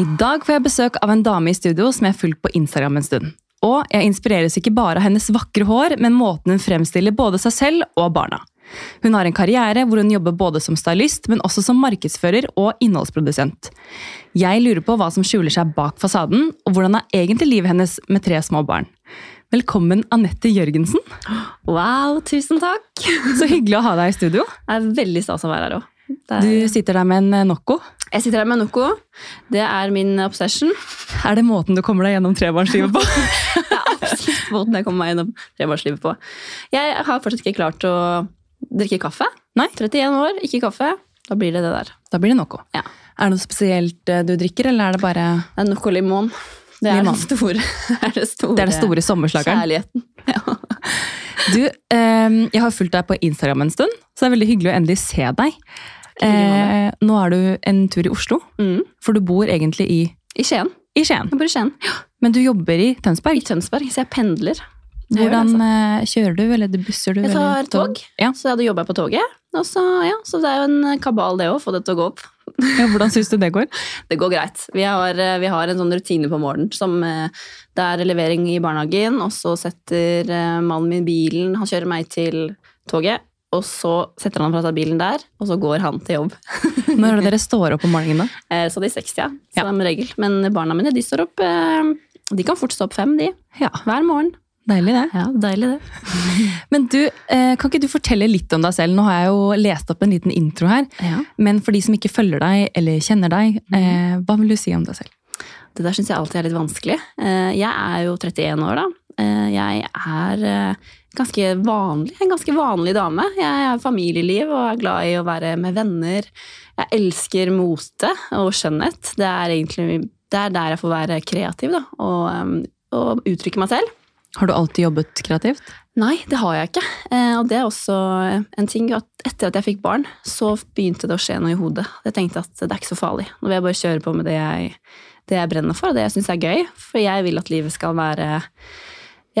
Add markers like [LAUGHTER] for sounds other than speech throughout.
I dag får jeg besøk av en dame i studio som jeg har fulgt på Instagram en stund. Og jeg inspireres ikke bare av hennes vakre hår, men måten hun fremstiller både seg selv og barna. Hun har en karriere hvor hun jobber både som stylist, men også som markedsfører og innholdsprodusent. Jeg lurer på hva som skjuler seg bak fasaden, og hvordan er egentlig livet hennes med tre små barn. Velkommen, Anette Jørgensen. Wow, tusen takk! Så hyggelig å ha deg i studio. Det er veldig stas å være her òg. Du sitter der med en eh, Nocco. Jeg sitter der med Nocco. Det er min obsession. Er det måten du kommer deg gjennom trebarnslivet på? [LAUGHS] Det er absolutt måten jeg kommer meg gjennom trebarnslivet på. Jeg har fortsatt ikke klart å drikke kaffe. Nei. 31 år, ikke kaffe. Da blir det det der. Da blir det Nocco. Ja. Er det noe spesielt eh, du drikker, eller er det bare Det er Nocco limon. Det er, Limon. store, det [LAUGHS] er det store, Det er den store sommerslageren. kjærligheten. Ja. Du, ehm, jeg har fulgt deg på Instagram en stund, så det er veldig hyggelig å endelig se deg. Eh, nå er du en tur i Oslo, Mm. for du bor egentlig i, I Skien. i Skien. Jeg bor i Skien. Men du jobber i I Tønsberg. Tønsberg, så jeg pendler. Jeg det, Hvordan altså. eh, kjører du, eller busser du? Jeg eller tar tog, Ja. så jeg hadde jobba på toget. Og så, ja, så det er jo en kabal det òg, få det til å gå opp. [LAUGHS] Ja, hvordan syns du det går? Det går greit. Vi har, eh, vi har en sånn rutine på morgenen som eh, det er levering i barnehagen, og så setter mannen min bilen, han kjører meg til toget, og så setter han fra seg bilen der, og så går han til jobb. [LAUGHS] Når er det dere står opp om morgenen? da? [LAUGHS] Eh, Så de er 60, ja, Ja. regel. Men barna mine, de står opp eh, De kan fort stå opp fem, de. Ja, Hver morgen. Deilig det. Ja, deilig det. [LAUGHS] Men du, eh, kan ikke du fortelle litt om deg selv? Nå har jeg jo lest opp en liten intro her, Ja. men for de som ikke følger deg eller kjenner deg, eh, hva vil du si om deg selv? Det der syns jeg alltid er litt vanskelig. Jeg er jo 31 år, da. Jeg er ganske vanlig, en ganske vanlig dame. Jeg har familieliv og er glad i å være med venner. Jeg elsker mote og skjønnhet. Det er egentlig det er der jeg får være kreativ da, og, eh, og uttrykke meg selv. Har du alltid jobbet kreativt? Nei, det har jeg ikke. Eh, Og det er også en ting at etter at jeg fikk barn, så begynte det å skje noe i hodet. Jeg tenkte at det er ikke så farlig. Nå vil jeg bare kjøre på med det jeg, det jeg brenner for, og det jeg syns er gøy. For jeg vil at livet skal være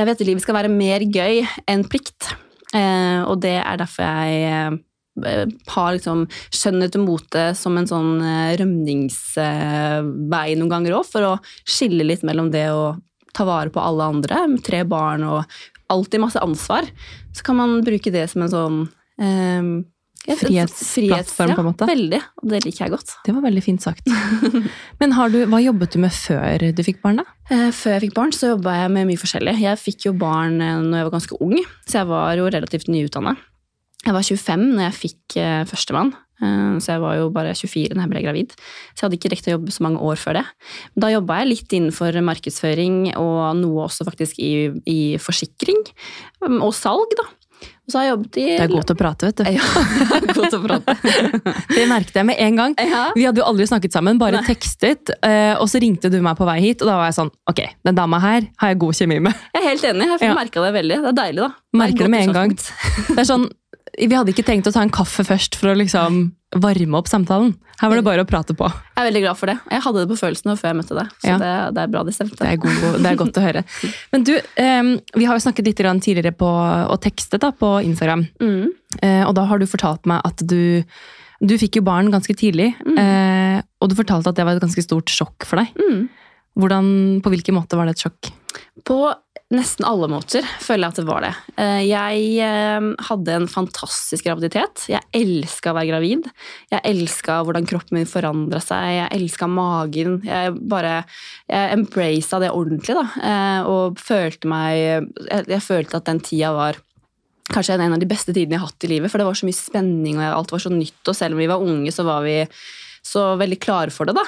Jeg vet at livet skal være mer gøy enn plikt. Eh, Og det er derfor jeg eh, har liksom skjønnhet og mote som en sånn eh, rømningsvei noen ganger òg, for å skille litt mellom det å ta vare på alle andre, med tre barn og alltid masse ansvar, så kan man bruke det som en sånn eh, Frihetsplattform, på en måte. Ja, veldig. Og det liker jeg godt. Det var veldig fint sagt. [LAUGHS] Men har du, hva jobbet du med før du fikk barn, da? Eh, Før jeg fikk barn, så jobba jeg med mye forskjellig. Jeg fikk jo barn eh, når jeg var ganske ung, så jeg var jo relativt nyutdanna. Jeg var 25 når jeg fikk eh, førstemann, så jeg var jo bare 24 når jeg ble gravid. Så jeg hadde ikke rekt å jobbe så mange år før det. Men da jobba jeg litt innenfor markedsføring og noe også faktisk i, i forsikring. um, Og salg, da. Og så har jeg jobbet i Det er godt å prate, vet du. Ja, [LAUGHS] det er godt å prate. [LAUGHS] Det merket jeg med en gang. Ja. Vi hadde jo aldri snakket sammen, bare Nei. tekstet. eh, Og så ringte du meg på vei hit, og da var jeg sånn Ok, den dama her har jeg god kjemi med. Jeg er helt enig. Jeg Ja. merka det veldig. Det er deilig, da. Merker det med en gang. Det er sånn, Vi hadde ikke tenkt å ta en kaffe først for å liksom varme opp samtalen. Her var det bare å prate på. Jeg er veldig glad for det. Jeg hadde det på følelsen før jeg møtte deg. Så Ja. det, det er bra det stemte. Det er, god, det er godt å høre. Men du, um, vi har jo snakket litt tidligere på å tekste da, på Instagram. Mm. Uh, og da har du fortalt meg at du Du fikk jo barn ganske tidlig, Mm. Uh, og du fortalte at det var et ganske stort sjokk for deg. Mm. Hvordan, på hvilken måte var det et sjokk? På nesten alle måter føler jeg at det var det. Eh, Jeg eh, hadde en fantastisk graviditet. Jeg elska å være gravid. Jeg elska hvordan kroppen min forandra seg. Jeg elska magen. Jeg bare jeg embraced det ordentlig, da. eh, Og følte meg jeg, følte at den tida var kanskje en av de beste tidene jeg har hatt i livet. For det var så mye spenning, og alt var så nytt. Og selv om vi var unge, så var vi så veldig klare for det, da.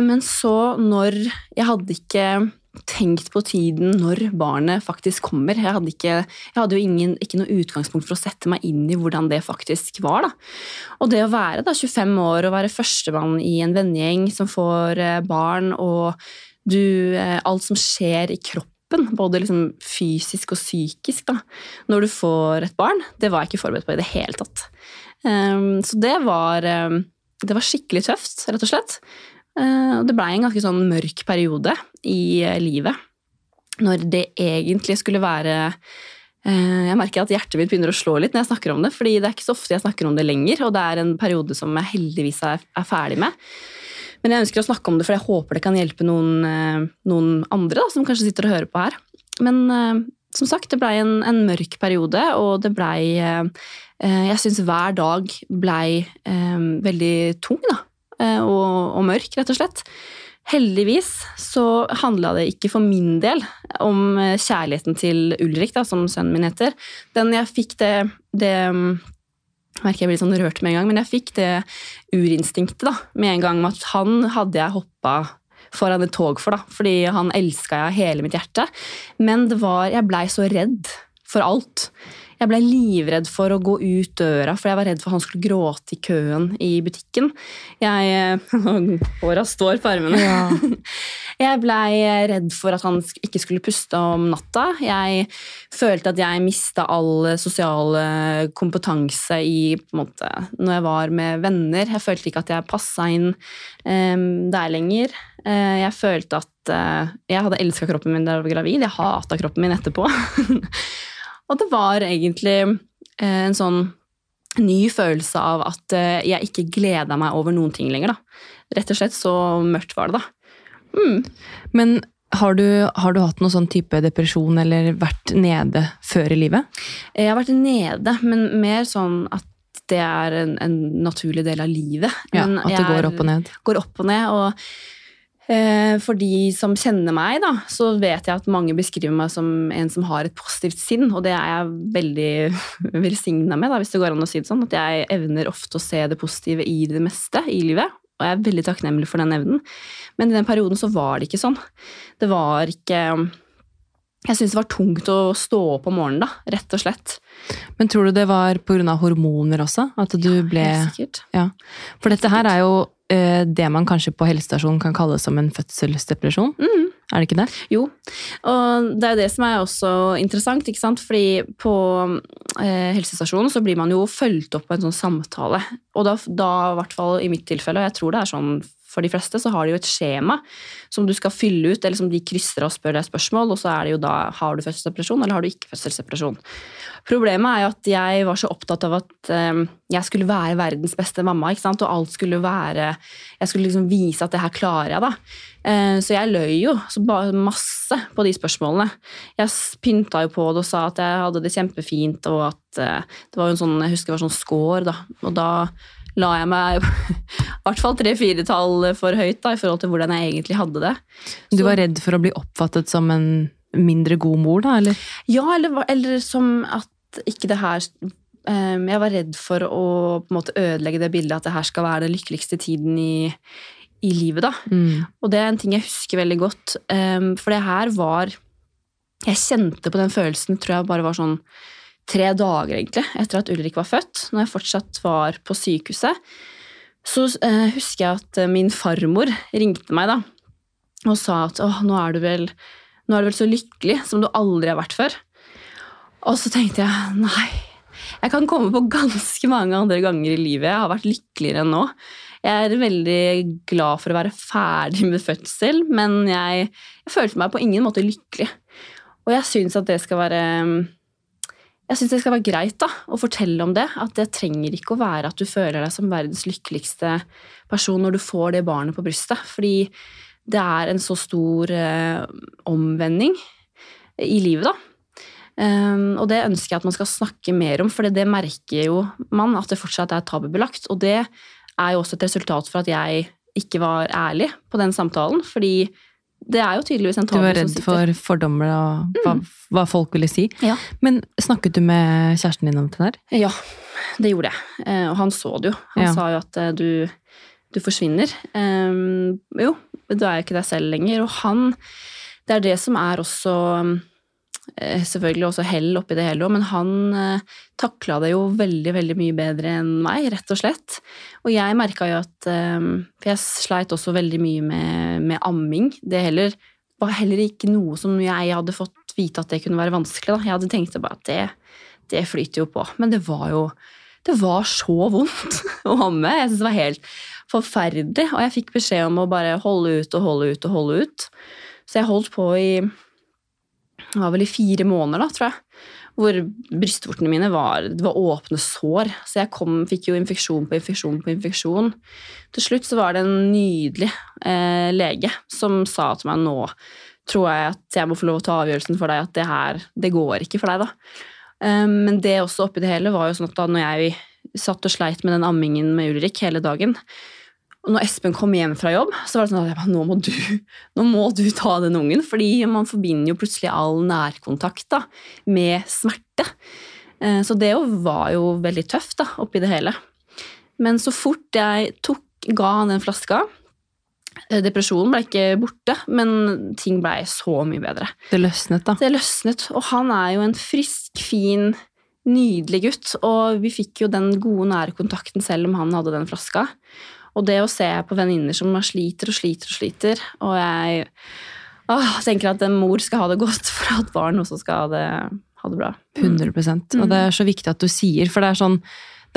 Men så, når Jeg hadde ikke tenkt på tiden når barnet faktisk kommer. Jeg hadde, ikke, jeg hadde jo ingen, ikke noe utgangspunkt for å sette meg inn i hvordan det faktisk var. Da. Og det å være da, 25 år og være førstemann i en vennegjeng som får eh, barn, og du, eh, alt som skjer i kroppen, både liksom fysisk og psykisk, da, når du får et barn, det var jeg ikke forberedt på i det hele tatt. Um, så det var, um, det var skikkelig tøft, rett og slett. Uh, og det blei en ganske sånn mørk periode i uh, livet. Når det egentlig skulle være uh, Jeg merker at hjertet mitt begynner å slå litt når jeg snakker om det, fordi det er ikke så ofte jeg snakker om det lenger, og det er en periode som jeg heldigvis er, er ferdig med. Men jeg ønsker å snakke om det, for jeg håper det kan hjelpe noen, eh, noen andre da, som kanskje sitter og hører på her. Men eh, som sagt, det blei en, en, mørk periode, og det blei eh, Jeg syns hver dag blei veldig tung da, og, og mørk, rett og slett. Heldigvis så handla det ikke for min del om kjærligheten til Ulrik, da, som sønnen min heter. Den jeg fikk det, det jeg merker jeg blir sånn rørt med en gang, men jeg fikk det urinstinktet da, med en gang. At han hadde jeg hoppa foran et tog for, da, fordi han elska jeg hele mitt hjerte. Men det var, jeg blei så redd for alt. Jeg blei livredd for å gå ut døra, for jeg var redd for han skulle gråte i køen i butikken. Jeg [LAUGHS] Håra står på armene. Ja. [LAUGHS] Jeg blei redd for at han ikke skulle puste om natta. Jeg følte at jeg mista all sosial kompetanse i på en måte, når jeg var med venner. Jeg følte ikke at jeg passa inn um, der lenger. Uh, jeg følte at uh, jeg hadde elska kroppen min da jeg var gravid. Jeg hata kroppen min etterpå. [LAUGHS] Og det var egentlig eh, en sånn ny følelse av at eh, jeg ikke gleda meg over noen ting lenger. da. Rett og slett så mørkt var det, da. Mm. Men har du, har du, hatt noen sånn type depresjon eller vært nede før i livet? Jeg har vært nede, men mer sånn at det er en, en naturlig del av livet. Ja, At det går opp og ned? Går opp og ned, og Eh, for de som kjenner meg, da, så vet jeg at mange beskriver meg som en som har et positivt sinn, og det er jeg veldig [LAUGHS] velsigna med, da, hvis det går an å si det sånn. At jeg evner ofte å se det positive i det meste i livet, og jeg er veldig takknemlig for den evnen. Men i den perioden så var det ikke sånn. Det var ikke Jeg syntes det var tungt å stå opp om morgenen, da, rett og slett. Men tror du det var pga. hormoner også? At du ja, ble helt sikkert. Ja. For dette her er jo Eh, det man kanskje på helsestasjonen kan kalle som en fødselsdepresjon. Mm. Er det ikke det? Jo, og det er jo det som er også interessant. ikke sant? Fordi på eh, helsestasjonen så blir man jo fulgt opp på en sånn samtale. Og da, da, i hvert fall i mitt tilfelle, og jeg tror det er sånn for de fleste, så har de jo et skjema som du skal fylle ut, eller som de krysser og spør deg spørsmål, og så er det jo da har du fødselsdepresjon eller har du ikke fødselsdepresjon. Problemet er jo at jeg var så opptatt av at um, jeg skulle være verdens beste mamma. ikke sant? Og alt skulle være Jeg skulle liksom vise at det her klarer jeg, da. Uh, så jeg løy jo masse på de spørsmålene. Jeg pynta jo på det og sa at jeg hadde det kjempefint, og at uh, det var jo en sånn, jeg husker det var sånn score, da. Og da la jeg meg [LAUGHS] i hvert fall tre-fire tall for høyt da, i forhold til hvordan jeg egentlig hadde det. Så, du var redd for å bli oppfattet som en mindre god mor, da? eller? Ja, eller, eller som at ikke det her um, Jeg var redd for å på en måte ødelegge det bildet at det her skal være den lykkeligste tiden i, i livet. da. Mm. Og det er en ting jeg husker veldig godt. Um, for det her var Jeg kjente på den følelsen, tror jeg bare var sånn tre dager egentlig, etter at Ulrik var født, når jeg fortsatt var på sykehuset. Så eh, husker jeg at min farmor ringte meg da, og sa at åh, nå er du vel nå er du vel så lykkelig som du aldri har vært før. Og så tenkte jeg nei, jeg kan komme på ganske mange andre ganger i livet jeg har vært lykkeligere enn nå. Jeg er veldig glad for å være ferdig med fødsel, men jeg, jeg følte meg på ingen måte lykkelig. Og jeg syns at det skal være jeg synes det skal være greit da, å fortelle om det. At det trenger ikke å være at du føler deg som verdens lykkeligste person når du får det barnet på brystet. Fordi det er en så stor eh, omvending i livet, da. Um, og det ønsker jeg at man skal snakke mer om, for det merker jo man at det fortsatt er tabubelagt. Og det er jo også et resultat for at jeg ikke var ærlig på den samtalen. Fordi det er jo tydeligvis en tabu som sitter. Du var redd for fordommer og hva, mm. hva, folk ville si. Ja. Men snakket du med kjæresten din om det der? Ja, det gjorde jeg. Uh, og han så det jo. Han ja. sa jo at uh, du, du, forsvinner. Um, jo, du er jo ikke deg selv lenger. Og han Det er det som er også Eh, selvfølgelig også hell oppi det hele, men han eh, takla det jo veldig veldig mye bedre enn meg, rett og slett. Og jeg merka jo at eh, For jeg sleit også veldig mye med, med, amming. Det heller, var heller ikke noe som jeg hadde fått vite at det kunne være vanskelig. Da. Jeg hadde tenkt bare at det, det flyter jo på. Men det var jo det var så vondt [LAUGHS] å amme. Jeg syntes det var helt forferdelig. Og jeg fikk beskjed om å bare holde ut og holde ut og holde ut. Så jeg holdt på i det var vel i fire måneder, da, tror jeg. hvor brystvortene mine var, det var åpne sår. Så jeg kom, fikk jo infeksjon på infeksjon på infeksjon. Til slutt så var det en nydelig eh, lege som sa til meg nå tror jeg at jeg må få lov å ta avgjørelsen for deg, at det her, det går ikke for deg, da. Um, men det også oppi det hele var jo sånn at da når jeg satt og sleit med den ammingen med Ulrik hele dagen, når Espen kom hjem fra jobb, så var det sånn at nå må du, nå må du ta den ungen. Fordi man forbinder jo plutselig all nærkontakt da, med smerte. Eh, så det var jo veldig tøft da, oppi det hele. Men så fort jeg tok, ga han den flaska eh, Depresjonen ble ikke borte, men ting blei så mye bedre. Det løsnet, da. Det løsnet, Og han er jo en frisk, fin, nydelig gutt. Og vi fikk jo den gode nærkontakten selv om han hadde den flaska. Og det å se på venninner som sliter og sliter og sliter, og jeg åh, tenker at en mor skal ha det godt [LAUGHS] for at barn også skal ha det, ha det bra. 100 mm. Og det er så viktig at du sier, for det er sånn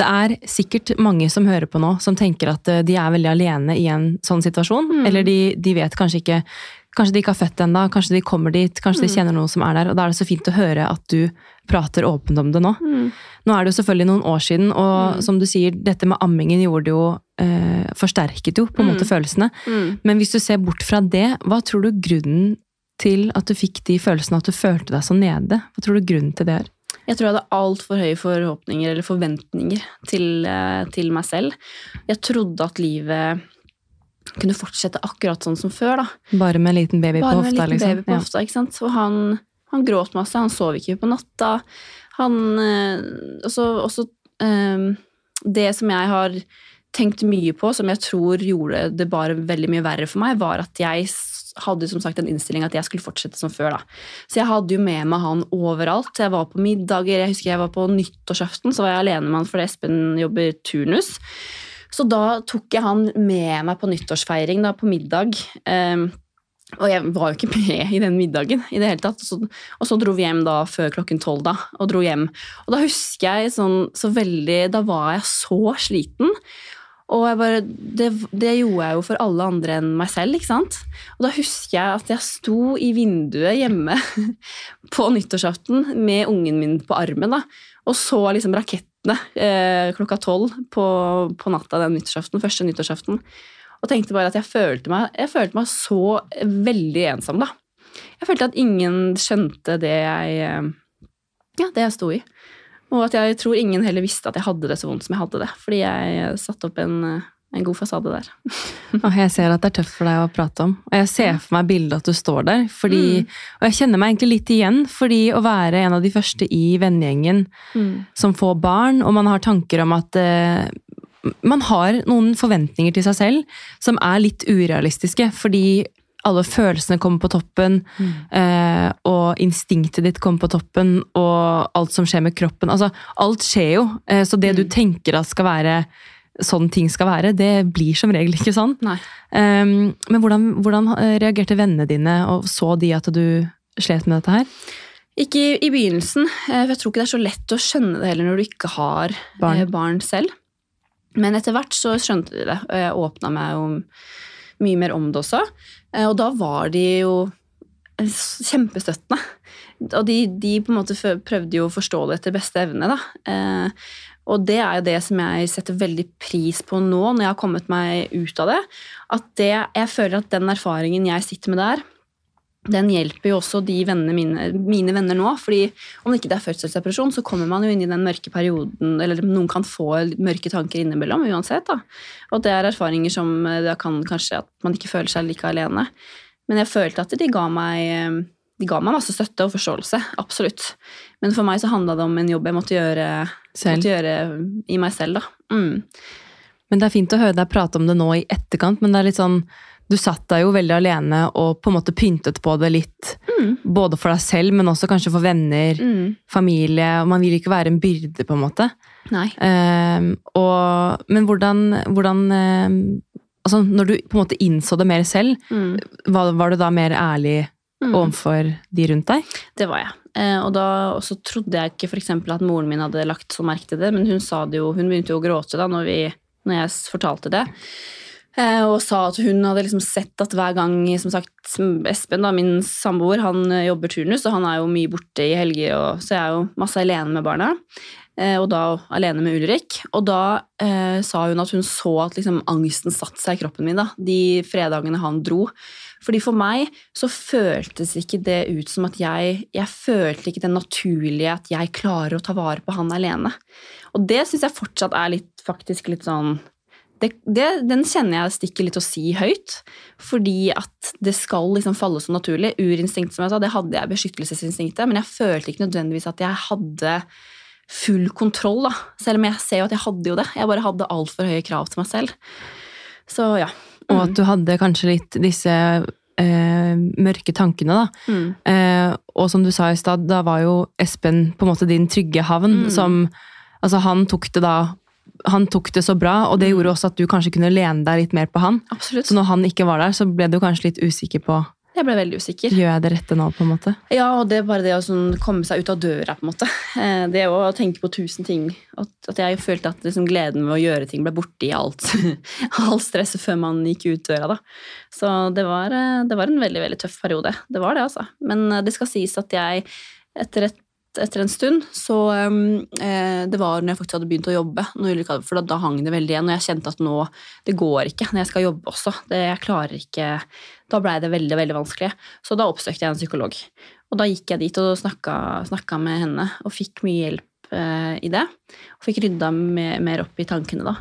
det er sikkert mange som hører på nå, som tenker at eh, de er veldig alene i en sånn situasjon. Mm. Eller de, de, vet kanskje ikke Kanskje de ikke har født ennå, kanskje de kommer dit, kanskje mm. de kjenner noen som er der. Og da er det så fint å høre at du prater åpent om det nå. Mm. Nå er det jo selvfølgelig noen år siden, og mm. som du sier, dette med ammingen gjorde jo eh, Forsterket jo på en måte mm. følelsene. Mm. Men hvis du ser bort fra det, hva tror du grunnen til at du fikk de følelsene, at du følte deg så nede? Hva tror du grunnen til det er? Jeg tror jeg hadde altfor høye forhåpninger eller forventninger til, eh, til meg selv. Jeg trodde at livet kunne fortsette akkurat sånn som før. da. Bare med en liten baby Bare på hofta? Liksom. baby på ja. hofta, ikke sant? Og han, han, gråt masse, han sov ikke på natta. Han øh, også, også øh, Det som jeg har tenkt mye på, som jeg tror gjorde det bare veldig mye verre for meg, var at jeg hadde som sagt en innstilling at jeg skulle fortsette som før. da. Så jeg hadde jo med meg han overalt. Jeg var på middager, jeg husker jeg var på nyttårsaften, så var jeg alene med han fordi Espen jobber turnus. Så da tok jeg han med meg på nyttårsfeiring, da, på middag. Um, og jeg var jo ikke med i den middagen i det hele tatt. Så, og så dro vi hjem da før klokken tolv, da, og dro hjem. Og da husker jeg sånn så veldig Da var jeg så sliten. Og bare, det, det, gjorde jeg jo for alle andre enn meg selv. ikke sant? Og da husker jeg at jeg sto i vinduet hjemme [LAUGHS] på nyttårsaften med ungen min på armen da, og så liksom rakettene eh, klokka tolv på, på, natta den nyttårsaften, første nyttårsaften. Og tenkte bare at jeg følte meg, jeg følte meg så veldig ensom, da. Jeg følte at ingen skjønte det jeg, eh, ja, det jeg sto i. Og at jeg tror ingen heller visste at jeg hadde det så vondt som jeg hadde det. Fordi jeg satte opp en, en god fasade der. [LAUGHS] jeg ser at det er tøft for deg å prate om. Og jeg ser for meg bildet at du står der. Fordi, mm. Og jeg kjenner meg egentlig litt igjen, fordi å være en av de første i vennegjengen mm. som får barn, og man har tanker om at eh, man har noen forventninger til seg selv som er litt urealistiske. Fordi alle følelsene kommer på toppen, mm. eh, og instinktet ditt kommer på toppen, og alt som skjer med kroppen. Altså, alt skjer jo. Eh, så det mm. du tenker at skal være sånn ting skal være, det blir som regel ikke sånn. Um, men hvordan, hvordan, eh, reagerte vennene dine, og så de at du slet med dette her? Ikke i, i begynnelsen, eh, for jeg tror ikke det er så lett å skjønne det heller når du ikke har barn, eh, barn selv. Men etter hvert så skjønte de det, og jeg åpna meg jo mye mer om det også. Eh, og da var de jo kjempestøttende. Og de, de, på en måte prøvde jo å forstå det etter beste evne. da. Eh, og det er jo det som jeg setter veldig pris på nå, når jeg har kommet meg ut av det. At det, jeg føler at den erfaringen jeg sitter med der, den hjelper jo også de vennene mine, mine venner nå. fordi om det ikke er fødselsdepresjon, så kommer man jo inn i den mørke perioden, eller noen kan få mørke tanker innimellom uansett. da. Og det er erfaringer som eh, da kan kanskje at man ikke føler seg like alene. Men jeg følte at de ga meg, eh, de ga meg masse støtte og forståelse. Absolutt. Men for meg så handla det om en jobb jeg måtte gjøre, måtte gjøre i meg selv, da. Mm. Men det er fint å høre deg prate om det nå i etterkant, men det er litt sånn du satt deg jo veldig alene og på en måte pyntet på det litt. Mm. Både for deg selv, men også kanskje for venner, mm. familie. og Man vil ikke være en byrde, på en måte. Nei. Um, og, men hvordan, hvordan um, altså Når du på en måte innså det mer selv, mm. var, var, du da mer ærlig mm. overfor de rundt deg? Det var jeg. Uh, og da også trodde jeg ikke for at moren min hadde lagt så merke til det, men hun sa det jo, hun begynte jo å gråte da når, vi, når jeg fortalte det. Eh, og sa at hun hadde liksom sett at hver gang som sagt, Espen, da, min samboer, han eh, jobber turnus, og han er jo mye borte i helger, og, så jeg er jo masse alene med barna. Eh, og da alene med Ulrik. Og da eh, sa hun at hun så at liksom, angsten satte seg i kroppen min da, de fredagene han dro. Fordi For meg så føltes ikke det ut som at jeg Jeg følte ikke det naturlige at jeg klarer å ta vare på han alene. Og det syns jeg fortsatt er litt, faktisk litt sånn det, det, den kjenner jeg stikker litt å si høyt. Fordi at det skal liksom falle så naturlig. Urinstinkt, som jeg sa, det hadde jeg beskyttelsesinstinktet, men jeg følte ikke nødvendigvis at jeg hadde full kontroll, da. Selv om jeg ser jo at jeg hadde jo det. Jeg bare hadde altfor høye krav til meg selv. Så ja. Mm. Og at du hadde kanskje litt disse eh, mørke tankene, da. Mm. Eh, og som du sa i stad, da var jo Espen på en måte din trygge havn, mm. som Altså, han tok det da han tok det så bra, og det mm. gjorde også at du kanskje kunne lene deg litt mer på han. Absolutt. Så når han ikke var der, så ble du kanskje litt usikker på Jeg ble veldig usikker. Gjør jeg det rette nå, på en måte? Ja, og det er bare det å sånn, komme seg ut av døra, på en måte. [LAUGHS] Eh, det å tenke på tusen ting. At, at jeg følte at liksom, gleden ved å gjøre ting ble borte i alt, [LAUGHS] alt stresset før man gikk ut døra, da. Så det var, eh, det var en veldig, veldig tøff periode. Det var det, altså. Men eh, det skal sies at jeg etter et etter en stund, så um, eh, Det var når jeg faktisk hadde begynt å jobbe, for da, da, hang det veldig igjen. Og jeg kjente at nå Det går ikke når jeg skal jobbe også. Det, jeg klarer ikke Da blei det veldig, veldig vanskelig. Så da oppsøkte jeg en psykolog. Og da gikk jeg dit og snakka med henne og fikk mye hjelp eh, i det. Og fikk rydda mer opp i tankene, da.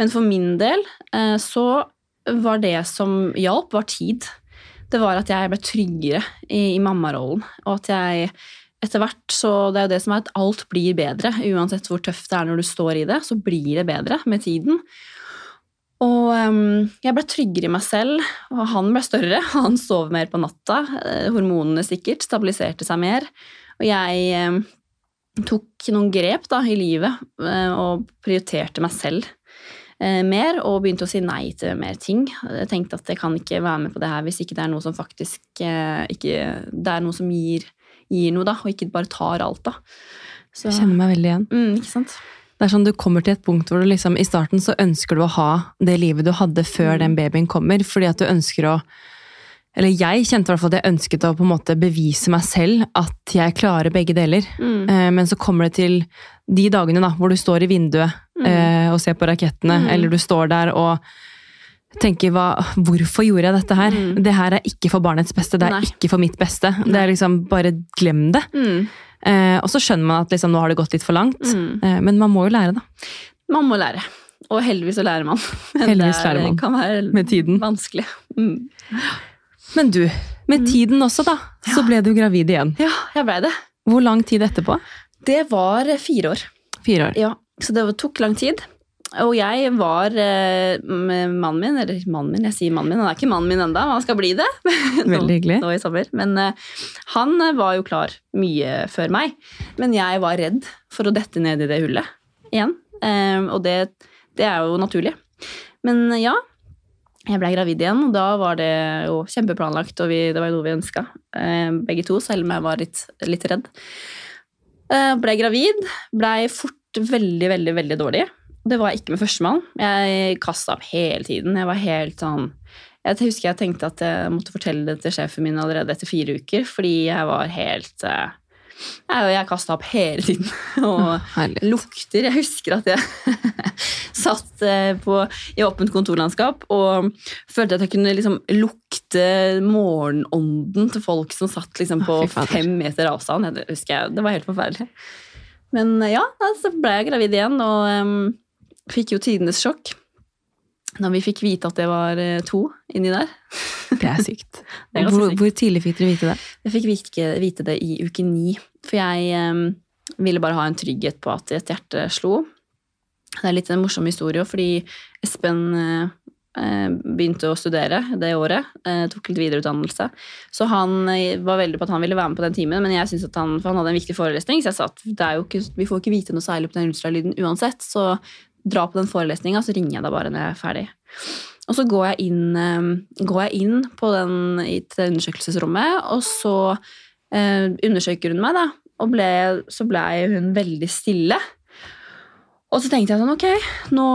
Men for min del eh, så var det som hjalp, var tid. Det var at jeg ble tryggere i, i mammarollen, og at jeg etter hvert så Det er jo det som er at alt blir bedre. Uansett hvor tøft det er når du står i det, så blir det bedre med tiden. Og um, jeg ble tryggere i meg selv, og han ble større. [LAUGHS] Han sov mer på natta. Eh, hormonene sikkert stabiliserte seg mer. Og jeg um, tok noen grep da, i livet uh, og prioriterte meg selv uh, mer. Og begynte å si nei til mer ting. Jeg tenkte at jeg kan ikke være med på det her hvis ikke det er noe som faktisk ikke, Det er noe som gir gir noe, da, og ikke bare tar alt, da. Så, jeg kjenner meg veldig igjen. Mm, ikke sant? Det er sånn Du kommer til et punkt hvor du liksom, i starten så ønsker du å ha det livet du hadde før mm. den babyen kommer, fordi at du ønsker å eller jeg kjente i hvert fall at jeg ønsket å på en måte bevise meg selv at jeg klarer begge deler. Mm. Eh, men så kommer det til de dagene da, hvor du står i vinduet mm. eh, og ser på rakettene, mm. eller du står der og tenker hva, hvorfor gjorde jeg dette her? Mm. Det her er ikke for barnets beste, det er Nei. ikke for mitt beste. Nei. Det er liksom, Bare glem det. Mm. Eh, og så skjønner man at liksom, nå har det gått litt for langt. Mm. Eh, men man må jo lære, da. Man må lære. Og heldigvis så lærer man. [LAUGHS] Men heldigvis lærer man. det kan være med tiden. vanskelig. Mm. Men du, med mm. tiden også, da, så ble du gravid igjen. Ja, jeg ble det. Hvor lang tid etterpå? Det var fire år. Fire år. Ja, Så det tok lang tid. Og jeg var eh, med mannen min, eller mannen min, jeg sier mannen min, han er ikke mannen min enda, han skal bli det [LAUGHS] nå, nå i sommer. Men uh, han var jo klar mye før meg. Men jeg var redd for å dette ned i det hullet igjen. Uh, og det, det, er jo naturlig. Men ja, jeg blei gravid igjen, og da var det jo kjempeplanlagt, og vi, det var jo noe vi ønska, begge to, selv om jeg var litt, litt redd. blei gravid, blei fort veldig, veldig, veldig dårlig. Det var ikke med førstemann. Jeg kasta opp hele tiden. Jeg var helt sånn Jeg husker jeg tenkte at jeg måtte fortelle det til sjefen min allerede etter fire uker, fordi jeg var helt eh, Jeg, jeg kasta opp hele tiden. [LAUGHS] Og Herlig. lukter Jeg husker at jeg [LAUGHS] satt eh, på, i åpent kontorlandskap og følte at jeg kunne liksom lukte morgenånden til folk som satt liksom på fem meter avstand. Det husker jeg, det var helt forferdelig. Men ja, så ble jeg gravid igjen, og um, fikk jo tidenes sjokk når vi fikk vite at det var eh, to inni der. Det er sykt. [LAUGHS] det er hvor, sykt. hvor, tidlig fikk dere vite det? Jeg fikk vite, vite det i uke ni. For jeg um, ville bare ha en trygghet på at et hjerte slo. Det er litt en morsom historie, fordi Espen uh, begynte å studere det året. Uh, tok litt videreutdannelse. Så han uh, var veldig på at han ville være med på den timen, men jeg synes at han, for han hadde en viktig forelesning, så jeg sa at ikke, vi får ikke vite noe særlig på den ultralyden uansett, så dra på den forelesninga, så ringer jeg deg bare når jeg er ferdig. Og så går jeg inn, ehm, går jeg inn på den, i det undersøkelsesrommet, og så eh, undersøker hun meg, da. Og ble, så ble hun veldig stille. Og så tenkte jeg sånn, ok, nå,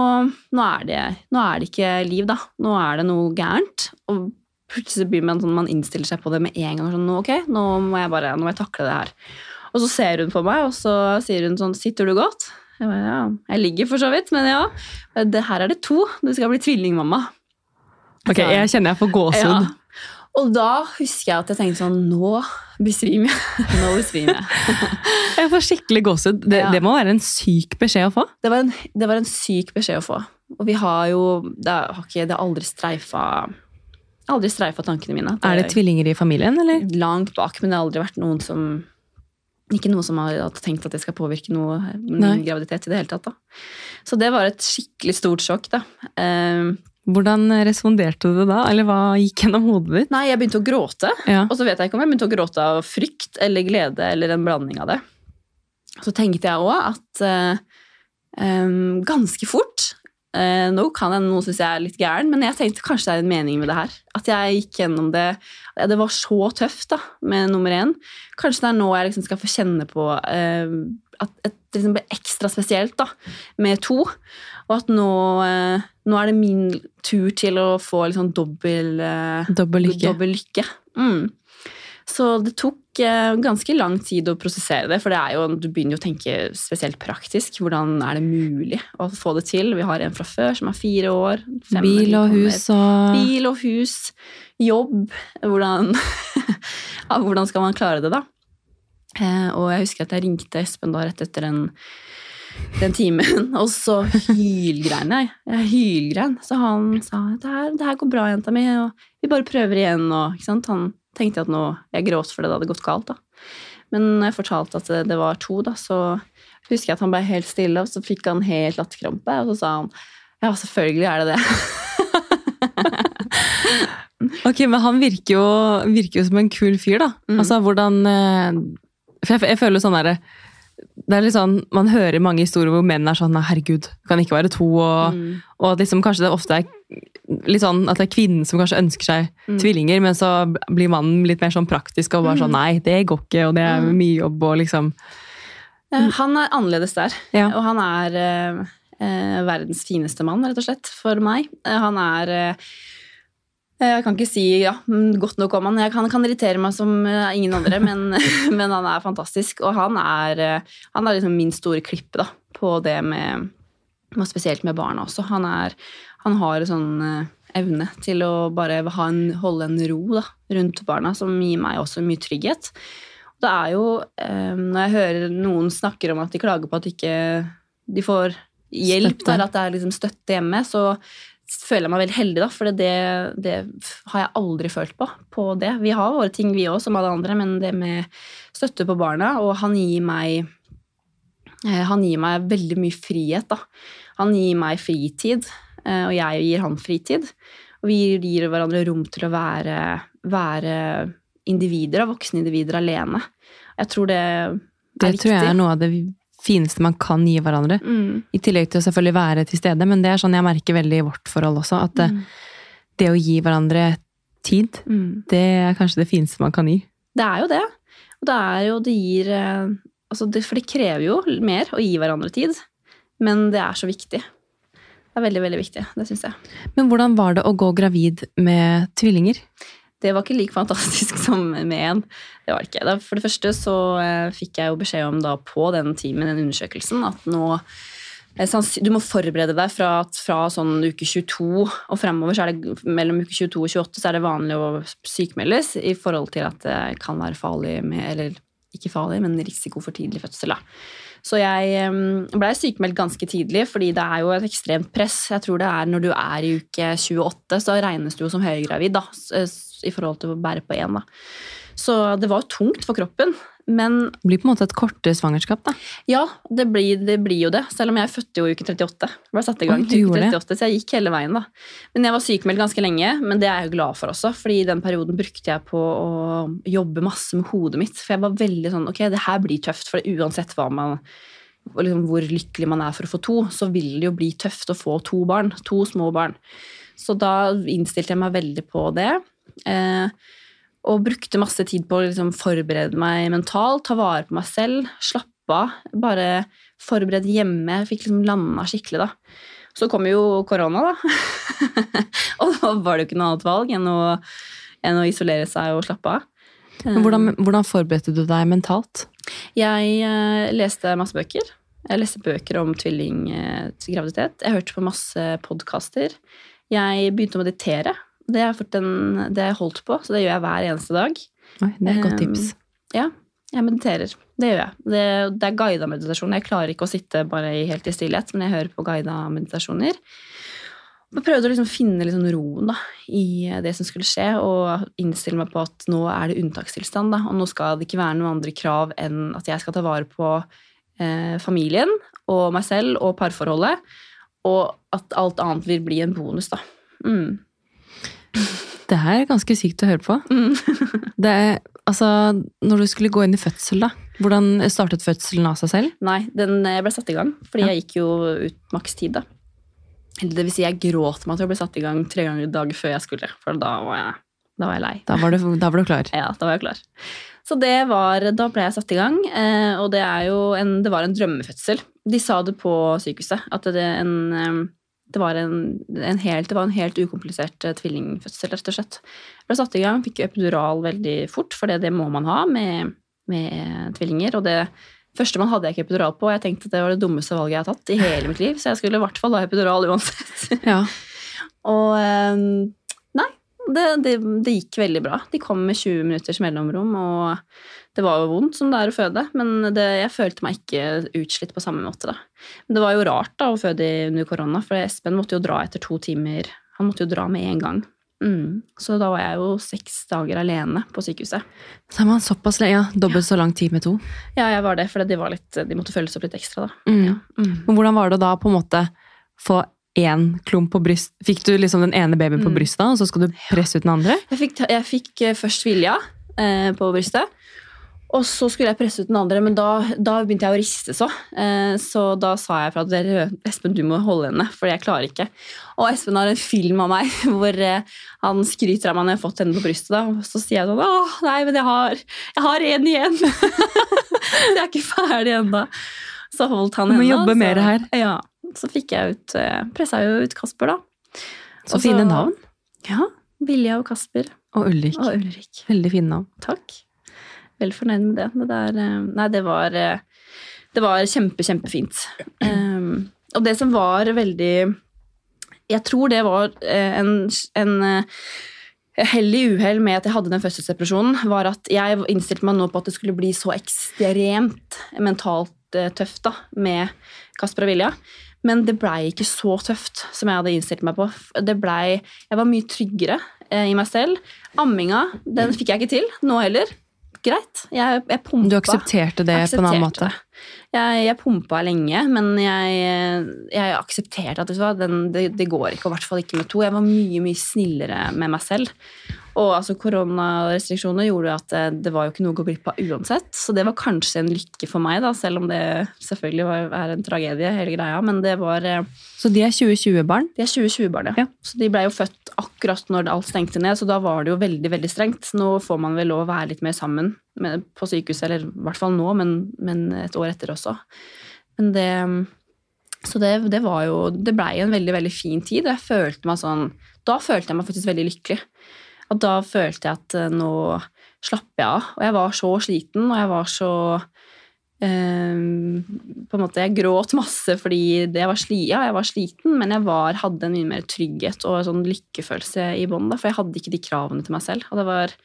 nå, er det, nå er det ikke liv, da. Nå er det noe gærent. Og plutselig blir man sånn, man innstiller seg på det med en gang. Sånn, ok, nå må jeg bare, nå må jeg takle det her. Og så ser hun på meg, og så sier hun sånn, sitter du godt? Jeg bare, ja, jeg ligger for så vidt, men ja. Det, her er det to. Du skal bli tvillingmamma. Ok, jeg kjenner jeg får gåsehud. Ja. Og da husker jeg at jeg tenkte sånn Nå besvimer jeg. [LAUGHS] Nå besvimer jeg. [LAUGHS] jeg får skikkelig gåsehud. Det, Ja. det må være en syk beskjed å få. Det var, en, det var en syk beskjed å få. Og vi har jo Det har, ikke, det har aldri streifa Aldri streifa tankene mine. Er det tvillinger i familien, eller? langt bak, men det har aldri vært noen som Ikke noe som har tenkt at det skal påvirke noe min graviditet i det hele tatt. da. Så det var et skikkelig stort sjokk, da. Um, Hvordan responderte du da? Eller hva gikk gjennom hodet ditt? nei, jeg begynte å gråte. Ja. Og så vet jeg ikke om jeg begynte å gråte av frykt eller glede eller en blanding av det. Så tenkte jeg òg at em, ganske fort eh, Nå kan jeg, noen synes jeg er litt gæren, men jeg tenkte kanskje det er en mening med det her. At jeg gikk gjennom det Det var så tøft da, med nummer én. Kanskje det er nå jeg liksom skal få kjenne på eh, at det liksom blir ekstra spesielt da, med to. Og at nå, eh, nå er det min tur til å få sånn dobbel Dobbel lykke. Dobbel lykke. Mm. Så det tok eh, ganske lang tid å prosessere det, for det er jo, du begynner jo å tenke spesielt praktisk. Hvordan er det mulig å få det til? Vi har en fra før som er fire år. Bil og hus og Bil og hus, jobb. Hvordan, [LAUGHS] ja, hvordan skal man klare det, da? Eh, og jeg husker at jeg ringte Espen da rett etter den, den timen, [LAUGHS] og så hylgrein jeg. Jeg hylgrein. Så han sa det her, det her går bra, jenta mi, og vi bare prøver igjen. Og? Han tenkte jeg at nå, jeg gråt fordi det hadde gått galt. da. Men når jeg fortalte at det, det var to, da, så husker jeg at han ble helt stille, og så fikk han helt latterkrampe, og så sa han ja, selvfølgelig er det det. [LAUGHS] Ok, men han virker jo, virker jo som en kul fyr, da. Mm. Altså, hvordan eh, For jeg, jeg føler sånn derre det er litt sånn, Man hører mange historier hvor menn er sånn «Nei, 'herregud, det kan ikke være to', og, Mm. og liksom kanskje det ofte er litt sånn at det er kvinnen som kanskje ønsker seg Mm. tvillinger, men så blir mannen litt mer sånn praktisk og bare sånn 'nei, det går ikke', og det er Mm. mye jobb og liksom Han er annerledes der, Ja. og han er eh, eh, verdens fineste mann, rett og slett, for meg. Eh, han er eh, Jeg kan ikke si ja, mm, godt nok om han. Jeg kan, kan irritere meg som eh, ingen andre, men, [LAUGHS] men han er fantastisk. Og han er, eh, han er liksom min store klippe da, på det med og Spesielt med barna også. Han, er, han har en sånn eh, evne til å bare en, holde en ro da, rundt barna, som gir meg også mye trygghet. Det er jo, eh, Når jeg hører noen snakker om at de klager på at ikke de får hjelp, eller at det er liksom støtte hjemme, så føler jeg meg veldig heldig, da, for det, det har jeg aldri følt på. på det. Vi har våre ting, vi òg, som alle andre, men det med støtte på barna, og han gir meg eh, han gir meg veldig mye frihet. da. Han gir meg fritid, eh, og jeg gir han fritid. Og vi gir hverandre rom til å være, være individer, voksne individer alene. Jeg tror det er Det viktig. tror jeg er noe av det fineste man kan gi hverandre. Mm. I tillegg til å selvfølgelig være til stede, men det er sånn jeg merker veldig i vårt forhold også. At det, Mm. det å gi hverandre tid, Mm. det er kanskje det fineste man kan gi. Det er jo det. Og det er jo, det gir eh, altså det, For det krever jo mer å gi hverandre tid. Men det er så viktig. Det er veldig, veldig viktig. Det syns jeg. Men hvordan var det å gå gravid med tvillinger? Det var ikke like fantastisk [LAUGHS] som med en. Det var ikke. Da- For det første så eh, fikk jeg jo beskjed om da på den timen, den undersøkelsen, at nå eh, du må forberede deg fra, fra sånn uke 22 og fremover, så er det mellom uke 22 og 28 så er det vanlig å sykmeldes i forhold til at det kan være farlig med Eller ikke farlig, men risiko for tidlig fødsel. Da. Så jeg blei sykemeldt ganske tidlig, fordi det er jo et ekstremt press. Jeg tror det er Når du er i uke 28, så regnes du jo som høygravid da, i forhold til å bære på én. Så det var jo tungt for kroppen. Men Det blir på en måte et kortere svangerskap, da. ja, det blir, det blir jo det. Selv om jeg fødte jo i uke 38. Jeg ble satt i gang i uke 38, Så jeg gikk hele veien, da. Men jeg var sykemeldt ganske lenge, men det er jeg jo glad for også. fordi i den perioden brukte jeg på å jobbe masse med hodet mitt. For jeg var veldig sånn Ok, det her blir tøft, for uansett hva man liksom hvor lykkelig man er for å få to, så vil det jo bli tøft å få to barn. To små barn. Så da innstilte jeg meg veldig på det. Eh, og brukte masse tid på å liksom forberede meg mentalt, ta vare på meg selv, slappe av. Bare forberede hjemme. Fikk liksom landa skikkelig, da. Så kom jo korona, da. [LAUGHS] og da var det jo ikke noe annet valg enn å, enn å isolere seg og slappe av. Men hvordan, hvordan forberedte du deg mentalt? Jeg eh, leste masse bøker. Jeg leste bøker om tvillinggraviditet. Jeg hørte på masse podkaster. Jeg begynte å meditere. Det har jeg holdt på, så det gjør jeg hver eneste dag. Oi, det er et godt Um, tips. Ja, jeg mediterer. Det gjør jeg. Det, det er guida meditasjon. Jeg klarer ikke å sitte bare helt i stillhet, men jeg hører på guida meditasjoner. Jeg prøvde å liksom finne liksom roen da, i det som skulle skje, og innstille meg på at nå er det unntakstilstand. Da, og nå skal det ikke være noen andre krav enn at jeg skal ta vare på eh, familien og meg selv og parforholdet, og at alt annet vil bli en bonus. da. Mm. Det her er ganske sykt å høre på. Mm. [LAUGHS] Det er, altså, når du skulle gå inn i fødsel, da. Hvordan startet fødselen av seg selv? Nei, den ble satt i gang, fordi Ja. jeg gikk jo ut makstid, da. Eller det vil si, jeg gråt meg til å bli satt i gang tre ganger i dag før jeg skulle, for da var jeg, da var jeg lei. Da var du, da var du klar. Ja, da var jeg klar. Så det var, da ble jeg satt i gang, eh, og det, er jo en, det var en drømmefødsel. De sa det på sykehuset, at det, er en, det, var, en, en helt, det var en helt ukomplisert eh, tvillingfødsel, rett og slett. Jeg ble satt i gang, fikk epidural veldig fort, for det, det må man ha med, med tvillinger. Og det første man hadde jeg ikke epidural på, og jeg tenkte at det var det dummeste valget jeg har tatt i hele mitt liv, så jeg skulle i hvert fall ha epidural uansett. [LAUGHS] Ja. Og eh, nei, det, det, det gikk veldig bra. De kom med 20 minutters mellomrom, og det var jo vondt som det er å føde, men det, jeg følte meg ikke utslitt på samme måte. da. Men det var jo rart da å føde under korona, for Espen måtte jo dra etter to timer. Han måtte jo dra med en gang. Mm. Så da var jeg jo seks dager alene på sykehuset. Så er man såpass lenge, ja, dobbelt så lang tid med to. Ja, jeg var det, for de, var litt, de måtte følges opp litt ekstra, da. Mm. Ja. Mm. Men hvordan var det da på en måte få én klump på bryst? Fikk du liksom den ene babyen på Mm. brystet, og så skal du presse ut den andre? Jeg fikk, jeg fikk eh, først Vilja eh, på brystet. Og så skulle jeg presse ut den andre, men da, da begynte jeg å riste så. Eh, så da sa jeg fra at Espen, du må holde henne, for jeg klarer ikke. Og Espen har en film av meg [LAUGHS] hvor eh, han skryter av meg når jeg har fått henne på brystet. Da. Og så sier jeg sånn Åh, nei, men jeg har, jeg har en igjen! [LAUGHS] jeg er ikke ferdig ennå. Så holdt han henne. Du må jobbe så- mer her. Ja. Så fikk jeg ut, eh, pressa jo ut Kasper, da. Så Også, fine navn. Ja. Vilja og Kasper. Og Ulrik. Og Ulrik. Veldig fine navn. Takk. Veldig fornøyd med det. Det der eh, Nei, det var eh, Det var kjempe, kjempefint. Um, og det som var veldig Jeg tror det var eh, en, en Hell i uhell med at jeg hadde den fødselsdepresjonen, var at jeg innstilte meg nå på at det skulle bli så ekstremt mentalt tøft da, med Kasper og Vilja. Men det blei ikke så tøft som jeg hadde innstilt meg på. Det ble, jeg var mye tryggere i meg selv. Amminga den fikk jeg ikke til nå heller. Greit. Jeg, jeg pumpa. Du aksepterte det på en annen måte? Jeg, jeg pumpa lenge, men jeg, jeg aksepterte at det, den, det, det går ikke, og i hvert fall ikke med to. Jeg var mye mye snillere med meg selv. Og altså, Koronarestriksjoner gjorde jo at det, det var jo ikke noe å gå glipp av uansett. Så det var kanskje en lykke for meg, da, selv om det selvfølgelig var, er en tragedie, hele greia. Men det var eh, Så de er 2020-barn? De er 2020-barn, Ja. Så de ble jo født akkurat når alt stengte ned, så da var det jo veldig veldig strengt. Nå får man vel lov å være litt mer sammen med, på sykehuset, eller i hvert fall nå, men, men et år etter også. Men det Så det, det var jo Det blei en veldig, veldig fin tid. Jeg følte meg sånn Da følte jeg meg faktisk veldig lykkelig. Og da følte jeg at eh, nå slapper jeg av. Og jeg var så sliten, og jeg var så Ehm, på en måte, Jeg gråt masse fordi jeg var, sli, ja, jeg var sliten, men jeg var, hadde en mye mer trygghet og en sånn lykkefølelse i bånn. For jeg hadde ikke de kravene til meg selv. Og det var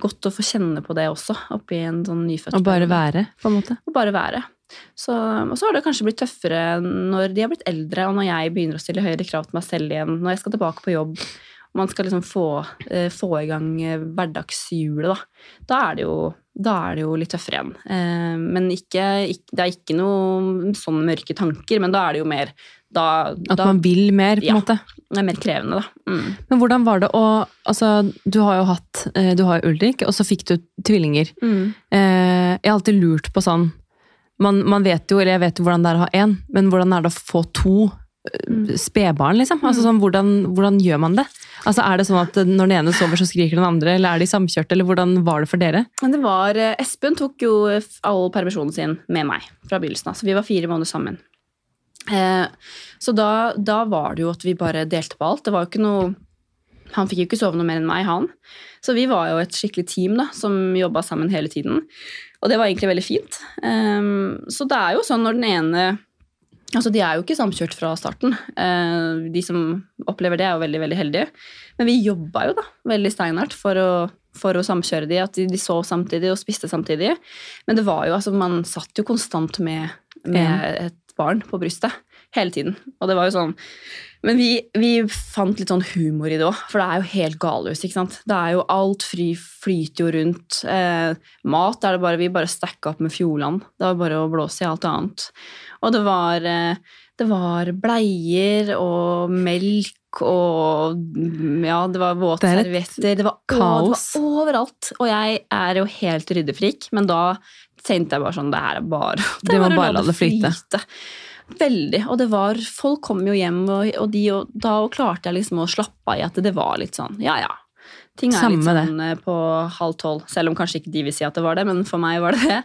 godt å få kjenne på det også, oppi en sånn nyfødt Og bare være, på en måte? Og bare være. Så, og så har det kanskje blitt tøffere når de har blitt eldre, og når jeg begynner å stille høyere krav til meg selv igjen, når jeg skal tilbake på jobb, man skal liksom få, eh, få i gang eh, hverdagshjulet, da. Da er det jo, da er det jo litt tøffere igjen. Eh, men ikke, ikke, det er ikke noe sånne mørke tanker, men da er det jo mer da, At da man vil mer, på en Ja. måte? det er mer krevende, da. Mm. Men hvordan var det å Altså, du har jo hatt Du har jo Ulrik, og så fikk du tvillinger. Mm. Eh, Jeg har alltid lurt på sånn man, man vet jo, eller jeg vet jo hvordan det er å ha én, men hvordan er det å få to spedbarn, liksom? Altså, sånn, hvordan, hvordan gjør man det? Altså, er det sånn at når den ene sover, så skriker den andre, eller er de samkjørte, eller hvordan var det for dere? Det var, eh, Espen tok jo all permisjonen sin med meg fra begynnelsen av, så vi var fire måneder sammen. Eh, så da, da var det jo at vi bare delte på alt. Det var jo ikke noe Han fikk jo ikke sove noe mer enn meg, han. Så vi var jo et skikkelig team da, som jobba sammen hele tiden. Og det var egentlig veldig fint. Um, så det er jo sånn når den ene Altså, De er jo ikke samkjørt fra starten. Uh, de som opplever det, er jo veldig veldig heldige. Men vi jobba jo da veldig steinhardt for å, for å samkjøre de, at de, de sov samtidig og spiste samtidig. Men det var jo, altså, man satt jo konstant med, med et barn på brystet hele tiden. Og det var jo sånn men vi, vi, fant litt sånn humor i det òg, for det er jo helt galehus. ikke sant? Det er jo Alt fri flyter jo rundt. Eh, mat er det bare Vi bare stacka opp med Fjordland. Det var bare å blåse i alt annet. Og det var, eh, det var bleier og melk og Ja, det var våte servietter. Det var kaos. Det var overalt. Og jeg er jo helt ryddefrik, men da tenkte jeg bare sånn Det her er bare [LAUGHS] Det, det var bare å la det flyte. flyte. Veldig. Og det var Folk kom jo hjem, og, og, de, og da klarte jeg liksom å slappe av i at det var litt sånn Ja, ja. Ting er Samme litt sånn det. Eh, på halv tolv. Selv om kanskje ikke de vil si at det var det, men for meg var det det.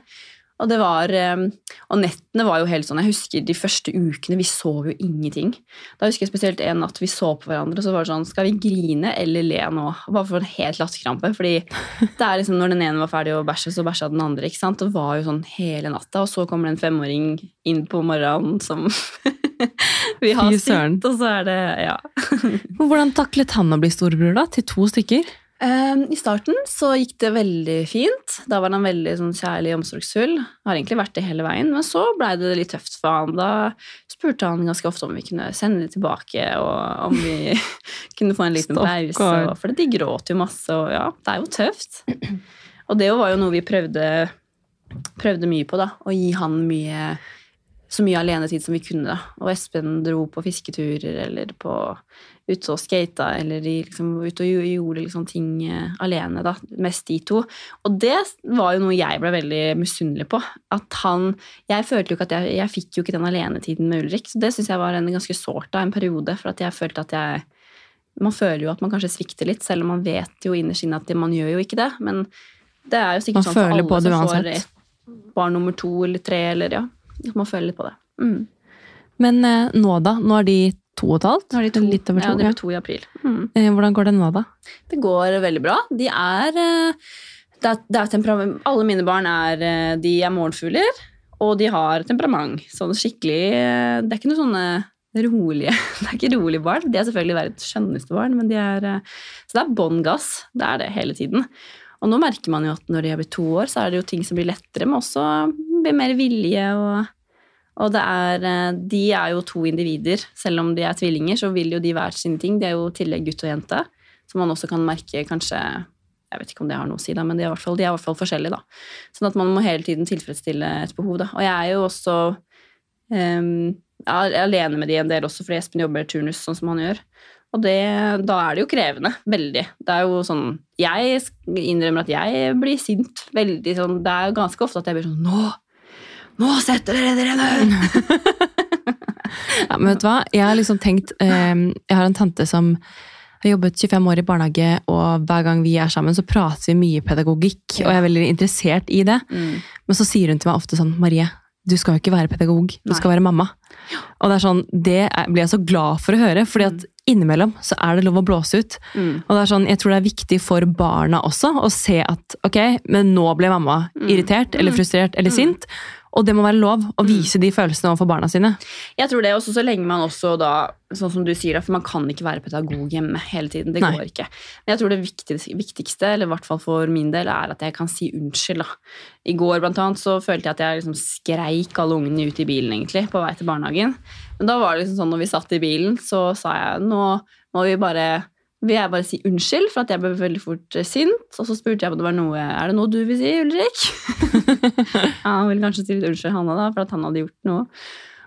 Og det var, ehm, og nettene var jo helt sånn Jeg husker de første ukene. Vi sov jo ingenting. Da husker jeg spesielt en natt vi så på hverandre, og så var det sånn Skal vi grine eller le nå? Bare for en helt latterkrampe. Fordi det er liksom når den ene var ferdig å bæsje, så bæsja den andre. ikke sant? Det var jo sånn hele natta. Og så kommer det en femåring inn på morgenen som [LAUGHS] vi har sitt, og så er det Ja. [LAUGHS] Hvordan taklet han å bli storebror, da? Til to stykker? Ehm, I starten så gikk det veldig fint. Da var han veldig sånn, kjærlig og omsorgsfull. Har egentlig vært det hele veien, men så blei det litt tøft for han. Da spurte han ganske ofte om vi kunne sende det tilbake, og om vi [LAUGHS] kunne få en liten pause. For de gråt jo masse, og ja, det er jo tøft. Og det var jo noe vi prøvde, prøvde mye på, da. Å gi han mye så mye alenetid som vi kunne. da. Og Espen dro på fisketurer eller på ute og skata eller liksom, ute og gjorde liksom ting eh, alene. da, Mest de to. Og det var jo noe jeg ble veldig misunnelig på. At han, Jeg følte jo ikke at jeg, jeg fikk jo ikke den alenetiden med Ulrik. Så det syns jeg var en ganske sårt da, en periode. For at jeg følte at jeg Man føler jo at man kanskje svikter litt, selv om man vet jo innerst inne at man gjør jo ikke det. Men det er jo sikkert man sånn for alle som får et barn nummer to eller tre, eller ja. Man føler litt på det. Mm. Men eh, nå, da? Nå er de to og et halvt? Nå er de to. Litt over to. Ja, de blir to i april. Mm. Eh, hvordan går det nå, da? Det går veldig bra. De er, eh, det er, det er Alle mine barn er, eh, de er morgenfugler, og de har temperament. Sånn skikkelig Det er ikke noe sånne rolige [LAUGHS] Det er ikke rolige barn. De er selvfølgelig verdens skjønneste barn, men de er Så det er bånn gass. Det er det hele tiden. Og nå merker man jo at når de har blitt to år, så er det jo ting som blir lettere, men også blir mer vilje og og det er, eh, de er jo to individer. Selv om de er tvillinger, så vil jo de hver sine ting. De er jo i tillegg gutt og jente, som man også kan merke kanskje Jeg vet ikke om det har noe å si, da, men de er fall, de er i hvert fall forskjellige. da. Sånn at man må hele tiden tilfredsstille et behov. da. Og jeg er jo også um, jeg er alene med de en del også, fordi Espen jobber turnus sånn som han gjør. Og det, da er det jo krevende. Veldig. Det er jo sånn Jeg innrømmer at jeg blir sint. Veldig sånn Det er jo ganske ofte at jeg blir sånn Nå! Nå setter dere dere ned! [LAUGHS] ja, men vet du hva? Jeg har liksom tenkt eh, Jeg har en tante som har jobbet 25 år i barnehage, og hver gang vi er sammen, så prater vi mye pedagogikk. Og jeg er veldig interessert i det. Mm. Men så sier hun til meg ofte sånn Marie, du skal jo ikke være pedagog, du Nei. skal være mamma. Og det er sånn, det blir jeg så glad for å høre, fordi at innimellom så er det lov å blåse ut. Mm. Og det er sånn, jeg tror det er viktig for barna også å se at ok, men nå ble mamma mm. irritert eller mm. frustrert eller mm. sint. Og det må være lov å mm. vise de følelsene overfor barna sine. Jeg tror det også så lenge man også da, sånn som du sier, for man kan ikke være pedagog hjemme hele tiden. Det Nei. går ikke. Men jeg tror det viktigste, eller i hvert fall for min del, er at jeg kan si unnskyld. da. I går blant annet så følte jeg at jeg liksom skreik alle ungene ut i bilen egentlig, på vei til barnehagen. Men da var det liksom sånn når vi satt i bilen, så sa jeg nå må vi bare vil jeg bare si unnskyld for at jeg ble veldig fort eh, sint. Og så spurte jeg om det var noe Er det noe du vil si, Ulrik? [LAUGHS] ja, han ville kanskje si litt unnskyld, Hanna, da, for at han hadde gjort noe.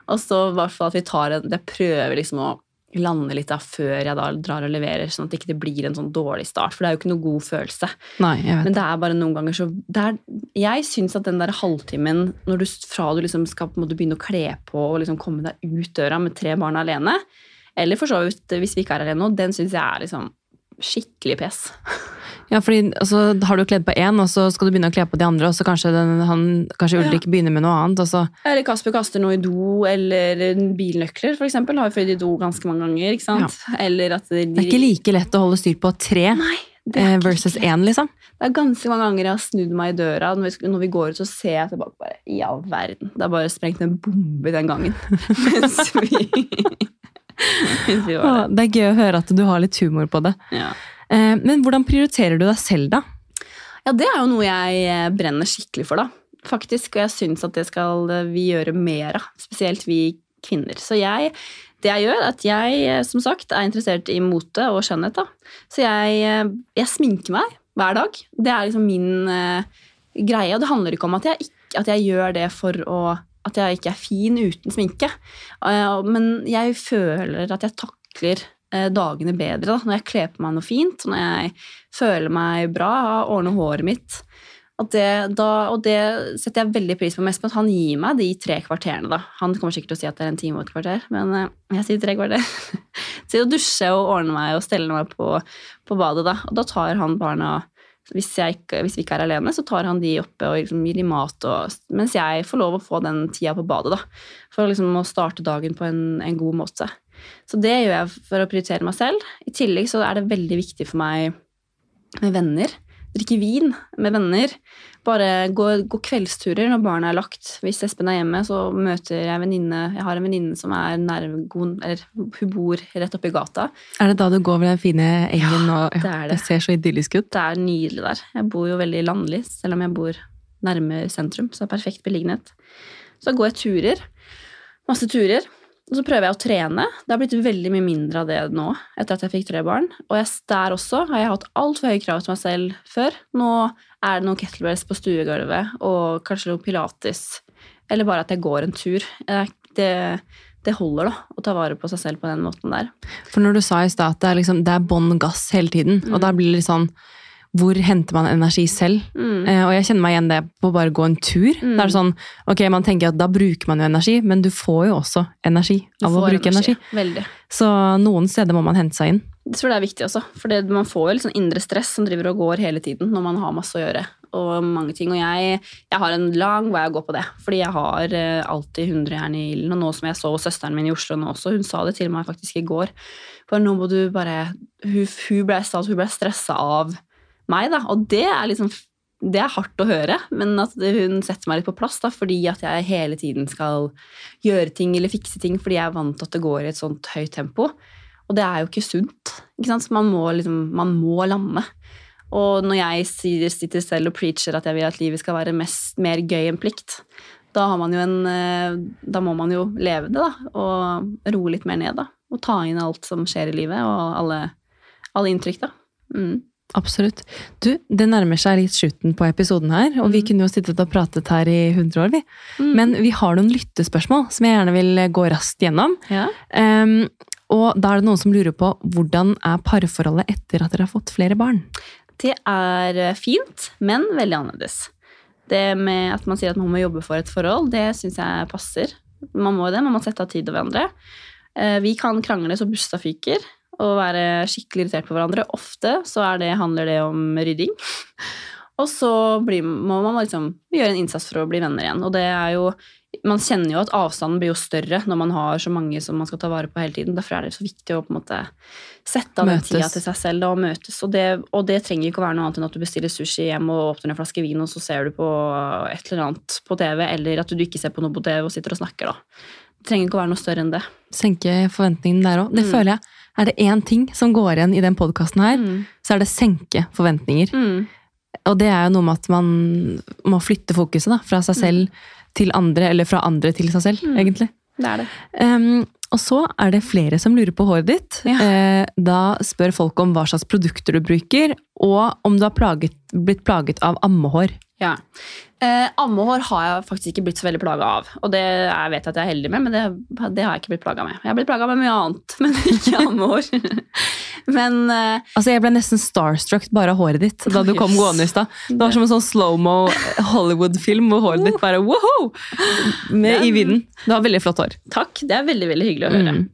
Og så i hvert fall at vi tar en Jeg prøver liksom å lande litt da før jeg da drar og leverer, sånn at det ikke blir en sånn dårlig start. For det er jo ikke noe god følelse. Nei, jeg vet. Men det er bare noen ganger så er, Jeg syns at den der halvtimen når du, fra du liksom skal på en måte begynne å kle på og liksom komme deg ut døra med tre barn alene, eller for så vidt hvis vi ikke er alene nå, den syns jeg er liksom skikkelig pes. [LAUGHS] Ja, fordi altså, har du kledd på én, og så skal du begynne å kle på de andre, og så kanskje, den, han, kanskje Ulrik begynner med noe annet, og så Eller Kasper kaster noe i do, eller bilnøkler, for eksempel. Har jo flydd i do ganske mange ganger. ikke sant? Eller at de, Det er ikke like lett å holde styr på tre Nei, eh, versus én, liksom. Det er ganske mange ganger jeg har snudd meg i døra. Når vi, når vi går ut, så ser jeg tilbake bare I all verden. Det er bare sprengt en bombe den gangen. [LAUGHS] Mens vi, [LAUGHS] Det er gøy å høre at du har litt humor på det. Ja. Eh, men hvordan prioriterer du deg selv, da? ja, det er jo noe jeg eh, brenner skikkelig for, da. Faktisk. Og jeg syns at det skal eh, vi gjøre mer av. Spesielt vi kvinner. Så jeg det jeg gjør, er at jeg som sagt er interessert i mote og skjønnhet. da. Så jeg, jeg sminker meg hver dag. Det er liksom min uh, greie. Og det handler ikke om at jeg, at jeg gjør det for å at jeg ikke er fin uten sminke. Eh, men jeg føler at jeg takler eh, dagene bedre da, når jeg kler på meg noe fint, når jeg føler meg bra, ordner håret mitt. Det, da, og det setter jeg veldig pris på mest men han gir meg de tre kvarterene. da. Han kommer sikkert til å si at det er en time og et kvarter, men eh, jeg sier tre kvarter. [LAUGHS] Til å dusje og ordne meg og stelle meg på, på badet. da. Og da tar han barna hvis, ikke, hvis vi ikke er alene, så tar han de oppe og liksom gir de mat, og, mens jeg får lov å få den tida på badet. da, For liksom å starte dagen på en, en god måte. Så det gjør jeg for å prioritere meg selv. I tillegg så er det veldig viktig for meg med venner. Drikke vin med venner. Bare gå, gå kveldsturer når barna er lagt. Hvis Espen er hjemme, så møter jeg venninne Jeg har en venninne som er nærme, god, eller hun bor rett oppi gata. Er det da du går over den fine engen? og, det er det. det ser så idyllisk ut. Det er nydelig der. Jeg bor jo veldig landlig, selv om jeg bor nærme sentrum. Så det er perfekt beliggenhet. Så går jeg turer. Masse turer. Og så prøver jeg å trene. Det har blitt veldig mye mindre av det nå etter at jeg fikk tre barn. Og jeg, der også har jeg hatt altfor høye krav til meg selv før. Nå er det noen kettlebells på stuegulvet og kanskje noe pilates. Eller bare at jeg går en tur. Det, det holder, da, å ta vare på seg selv på den måten der. For når du sa i stad at det er, liksom, det er bånn gass hele tiden, og Mm. da blir det litt sånn Hvor henter man energi selv? Mm. Eh, og jeg kjenner meg igjen det på å bare gå en tur. Da er sånn, ok, Man tenker at da bruker man jo energi, men du får jo også energi av å bruke energi. energi. Så noen steder må man hente seg inn. Jeg tror det er viktig også, for det, man får jo litt sånn indre stress som driver og går hele tiden når man har masse å gjøre. Og mange ting, og jeg, jeg har en lang vei å gå på det, fordi jeg har eh, alltid 100 jern i ilden. Og nå som jeg så søsteren min i Oslo nå også, hun sa det til meg faktisk i går. For nå må du bare Hun, hun ble, hun ble stressa av meg, da. Og det er liksom det er hardt å høre, men at hun setter meg litt på plass, da, fordi at jeg hele tiden skal gjøre ting eller fikse ting fordi jeg er vant til at det går i et sånt høyt tempo. Og det er jo ikke sunt. Ikke sant? Så man må, liksom, man må lande. Og når jeg sier, sitter selv og preacher at jeg vil at livet skal være mest, mer gøy enn plikt, da, en, eh, da må man jo leve det, da. Og roe litt mer ned, da. Og ta inn alt som skjer i livet, og alle, alle inntrykk, da. Mm. Absolutt. Du, det nærmer seg litt slutten på episoden her, og vi kunne jo sittet og pratet her i 100 år, vi. Mm. Men vi har noen lyttespørsmål som jeg gjerne vil gå raskt gjennom. Ja. Um, og da er det noen som lurer på hvordan er parforholdet etter at dere har fått flere barn? Det er eh, fint, men veldig annerledes. Det med at man sier at man må jobbe for et forhold, det syns jeg passer. Man må det, man må sette av tid til hverandre. Eh, Vi kan krangle så busta fyker og være skikkelig irritert på hverandre. Ofte så er det, handler det om rydding. Og så blir, må man liksom gjøre en innsats for å bli venner igjen. Og det er jo Man kjenner jo at avstanden blir jo større når man har så mange som man skal ta vare på hele tiden. Derfor er det så viktig å på en måte sette av den tida til seg selv da, og møtes. Og det, og det trenger ikke å være noe annet enn at du bestiller sushi hjem og åpner en flaske vin, og så ser du på et eller annet på TV, eller at du ikke ser på noe på TV og sitter og snakker, da. Det trenger ikke å være noe større enn det. Senke forventningene der òg. Det Mm. føler jeg. Er det én ting som går igjen i den podkasten her, Mm. så er det senke forventninger. Mm. Og det er jo noe med at man må flytte fokuset da, fra seg selv til andre, eller fra andre til seg selv, Mm. egentlig. Det er det. Um, og så er det flere som lurer på håret ditt. Ja. Eh, da spør folk om hva slags produkter du bruker, og om du har plaget, blitt plaget av ammehår. Ja. Eh, ammehår har jeg faktisk ikke blitt så veldig plaga av. Og det jeg vet jeg at jeg er heldig med, men det, det har jeg ikke blitt plaga med. Jeg har blitt plaga med mye annet, [LAUGHS] men ikke ammehår. [LAUGHS] men eh, Altså, Jeg ble nesten starstruck bare av håret ditt da du kom Yes. gående i stad. Det var som en sånn slow-mo Hollywood-film hvor håret ditt bare woho! Med i vinden. Du har veldig flott hår. takk, det er veldig veldig hyggelig å høre. Mm.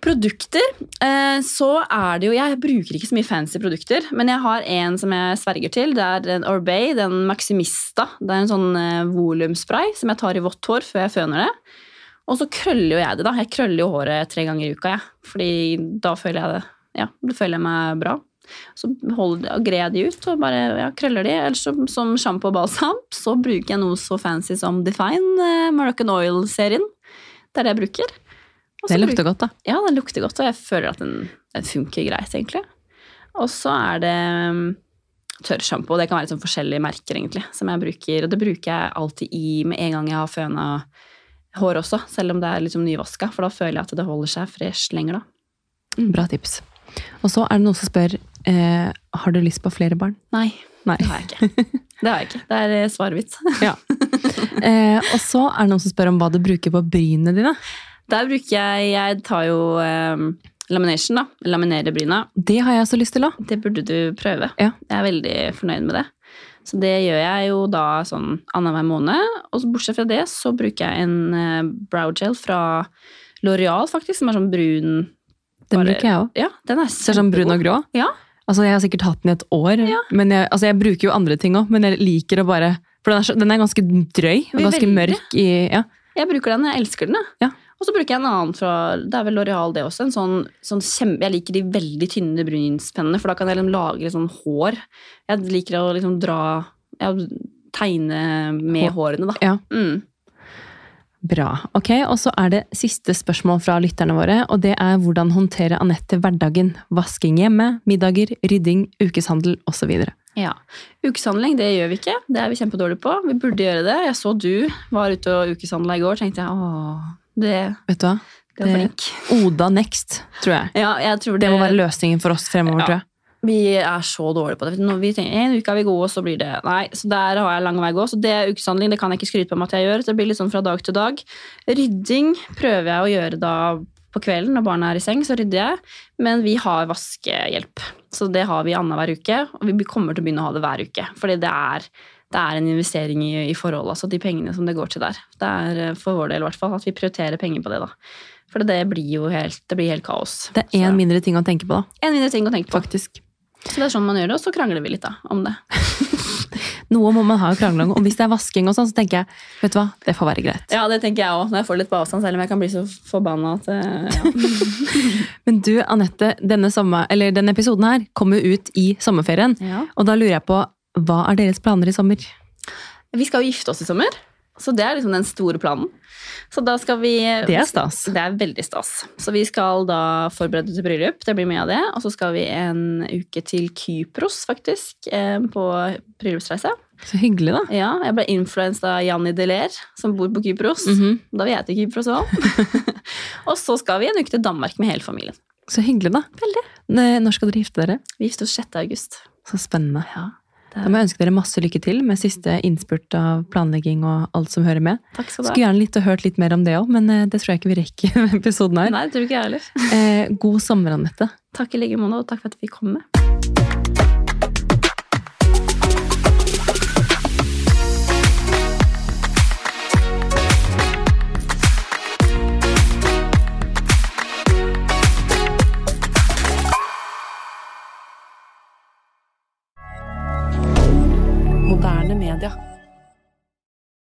Produkter, eh, så er det jo Jeg bruker ikke så mye fancy produkter, men jeg har en som jeg sverger til. Det er en Orbay, den Maximista. Det er en sånn eh, volumspray som jeg tar i vått hår før jeg føner det. Og så krøller jo jeg det, da. Jeg krøller jo håret tre ganger i uka, jeg. Fordi da føler jeg det. Ja, da føler jeg meg bra. Så grer jeg de ut og bare ja, krøller de. Eller som, som sjampo og balsam så bruker jeg noe så fancy som Define eh, Moroccan Oil-serien. Det er det jeg bruker. Og så Det lukter godt, da. ja, den lukter godt, og jeg føler at den, den funker greit, egentlig. Og så er det um, tørrsjampo. Det kan være sånn forskjellige merker, egentlig, som jeg bruker. Og det bruker jeg alltid i med en gang jeg har føna hår også, selv om det er liksom nyvaska, for da føler jeg at det holder seg fresh lenger, da. Bra tips. Og så er det noen som spør eh, har du lyst på flere barn. Nei, Nei. det har jeg ikke. Det har jeg ikke. Det er eh, svaret mitt. [LAUGHS] Ja. Eh, og så er det noen som spør om hva du bruker på brynene dine. Der bruker jeg Jeg tar jo um, lamination, da. Laminerer bryna. Det har jeg så lyst til òg. Det burde du prøve. Ja. Jeg er veldig fornøyd med det. Så det gjør jeg jo da sånn annenhver måned. Og så bortsett fra det så bruker jeg en eh, brow gel fra L'Oreal, faktisk, som er sånn brun Den Bare- bruker jeg òg. Ja, den er sånn brun og grå. Ja. Altså, Jeg har sikkert hatt den i et år, Ja. men jeg, altså, jeg bruker jo andre ting òg. Men jeg liker å bare For den er, så, den er ganske drøy og ganske mørk i ja. Jeg bruker den, jeg elsker den. Ja. Og så bruker jeg en annen fra Det er vel L'Oreal, det også. En sånn, sånn kjempe, jeg liker de veldig tynne brynspennene, for da kan jeg liksom lagre sånn hår. Jeg liker å liksom dra ja, Tegne med hårene, da. Ja. Mm. Bra. Ok, Og så er det siste spørsmål fra lytterne våre, og det er hvordan håndtere Anette hverdagen? Vasking hjemme, middager, rydding, ukeshandel osv. Ja. Ukeshandling det gjør vi ikke. Det er vi kjempedårlige på. Vi burde gjøre det. Jeg så du var ute og ukeshandla i går. tenkte jeg, åh, det, Vet du hva? det var flink. Oda next, tror jeg. Ja, jeg tror det, Det må være løsningen for oss fremover, Ja. tror jeg. Vi er så dårlige på det. Når vi tenker en uke er vi gode, og så blir det Nei, så der har jeg lang vei å gå. Så det er ukeshandling. Det kan jeg ikke skryte på meg at jeg gjør. Det blir litt sånn fra dag til dag. Rydding prøver jeg å gjøre da på kvelden når barna er i seng, så rydder jeg. Men vi har vaskehjelp. Så det har vi annenhver uke. Og vi kommer til å begynne å ha det hver uke. Fordi det er, det er en investering i, i forhold, altså de pengene som det går til der. Det er eh, for vår del i hvert fall at vi prioriterer penger på det, da. For det blir jo helt, det blir helt kaos. Det er én mindre ting å tenke på, da. en mindre ting å tenke på. Faktisk. Så det er sånn man gjør det, og så krangler vi litt da, om det. [LAUGHS] Noe må man ha å krangle om. Og hvis det er vasking og sånn, så tenker jeg vet du hva, det får være greit. Ja, det tenker jeg òg, når jeg får litt på avstand, selv om jeg kan bli så forbanna at eh, ja. [LAUGHS] Men du, Anette, denne, denne episoden her kommer ut i sommerferien. ja. Og da lurer jeg på, hva er deres planer i sommer? Vi skal jo gifte oss i sommer, så det er liksom den store planen. Så da skal vi Det er stas. Det er veldig stas. Så vi skal da forberede til bryllup, det blir mye av det. Og så skal vi en uke til Kypros, faktisk, eh, på bryllupsreise. Så hyggelig, da. Ja, jeg ble influenset av Janni Deler, som bor på Kypros. Mhm. Da vil jeg til Kypros òg. [LAUGHS] og så skal vi en uke til Danmark med hele familien. Så hyggelig, da. Veldig. Når skal dere gifte dere? Vi gifter oss 6. august. Så spennende. Ja, Da må jeg ønske dere masse lykke til med siste innspurt av planlegging og alt som hører med. Takk skal du ha. Skulle gjerne litt og hørt litt mer om det òg, men eh, det tror jeg ikke vi rekker [LAUGHS] med episoden her. Nei, det tror ikke jeg heller. Eh, god sommer, Anette. Takk i like måte, og takk for at vi kom komme.